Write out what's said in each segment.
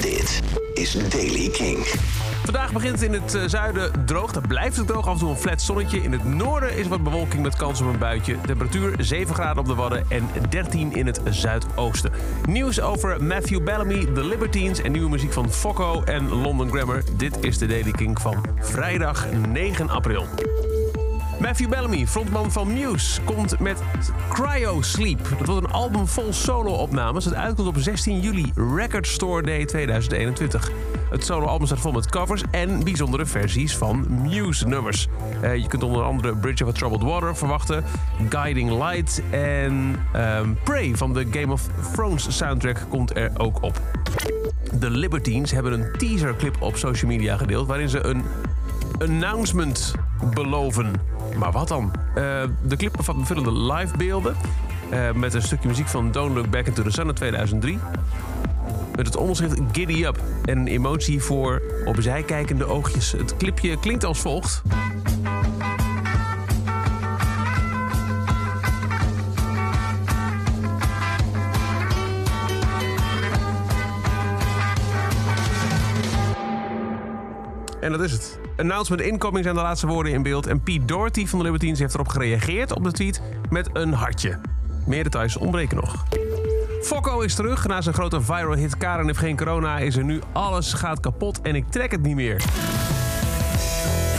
Dit is Daily King. Vandaag begint in het eh, zuiden droog. Dan blijft het droog, af en toe een flat zonnetje. In het noorden is wat bewolking met kans op een buitje. Temperatuur 7 graden op de Wadden en 13 in het zuidoosten. Nieuws over Matthew Bellamy, The Libertines en nieuwe muziek van Focko en London Grammar. Dit is de Daily King van vrijdag 9 april. Matthew Bellamy, frontman van Muse, komt met Cryo Sleep. Dat wordt een album vol solo-opnames dat uitkomt op 16 juli, Record Store Day 2021. Het solo-album staat vol met covers en bijzondere versies van Muse-nummers. Eh, je kunt onder andere Bridge of a Troubled Water verwachten, Guiding Light en ehm, Prey van de Game of Thrones soundtrack komt er ook op. De Libertines hebben een teaserclip op social media gedeeld waarin ze een announcement beloven. Maar wat dan? Uh, de clip bevat bevullende livebeelden. Uh, met een stukje muziek van Don't Look Back Into The Sun uit 2003. Met het onderschrift Giddy Up. En een emotie voor opzij kijkende oogjes. Het clipje klinkt als volgt. En dat is het. Announcement incoming zijn de laatste woorden in beeld. En Pete Doherty van de Libertines heeft erop gereageerd op de tweet met een hartje. Meer details ontbreken nog. Fokko is terug. Na zijn grote viral hit Karen heeft geen corona is er nu alles gaat kapot en ik trek het niet meer.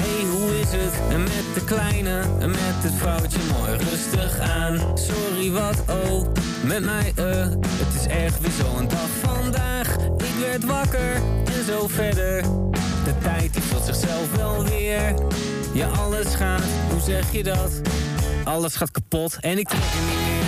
Hey, hoe is het? En met de kleine, en met het foutje mooi rustig aan. Sorry wat, oh, met mij, eh, het is echt weer zo'n dag vandaag. Ik werd wakker zo verder. De tijd die zichzelf wel weer. Ja, alles gaat, hoe zeg je dat? Alles gaat kapot en ik trek het niet meer.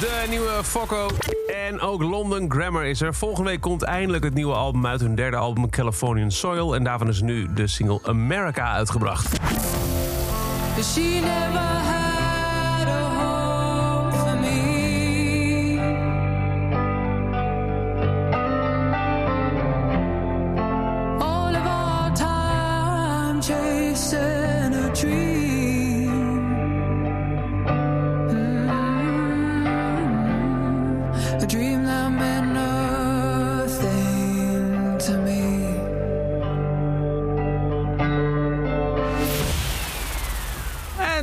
De nieuwe Focko en ook London Grammar is er. Volgende week komt eindelijk het nieuwe album uit, hun derde album Californian Soil. En daarvan is nu de single America uitgebracht. She never had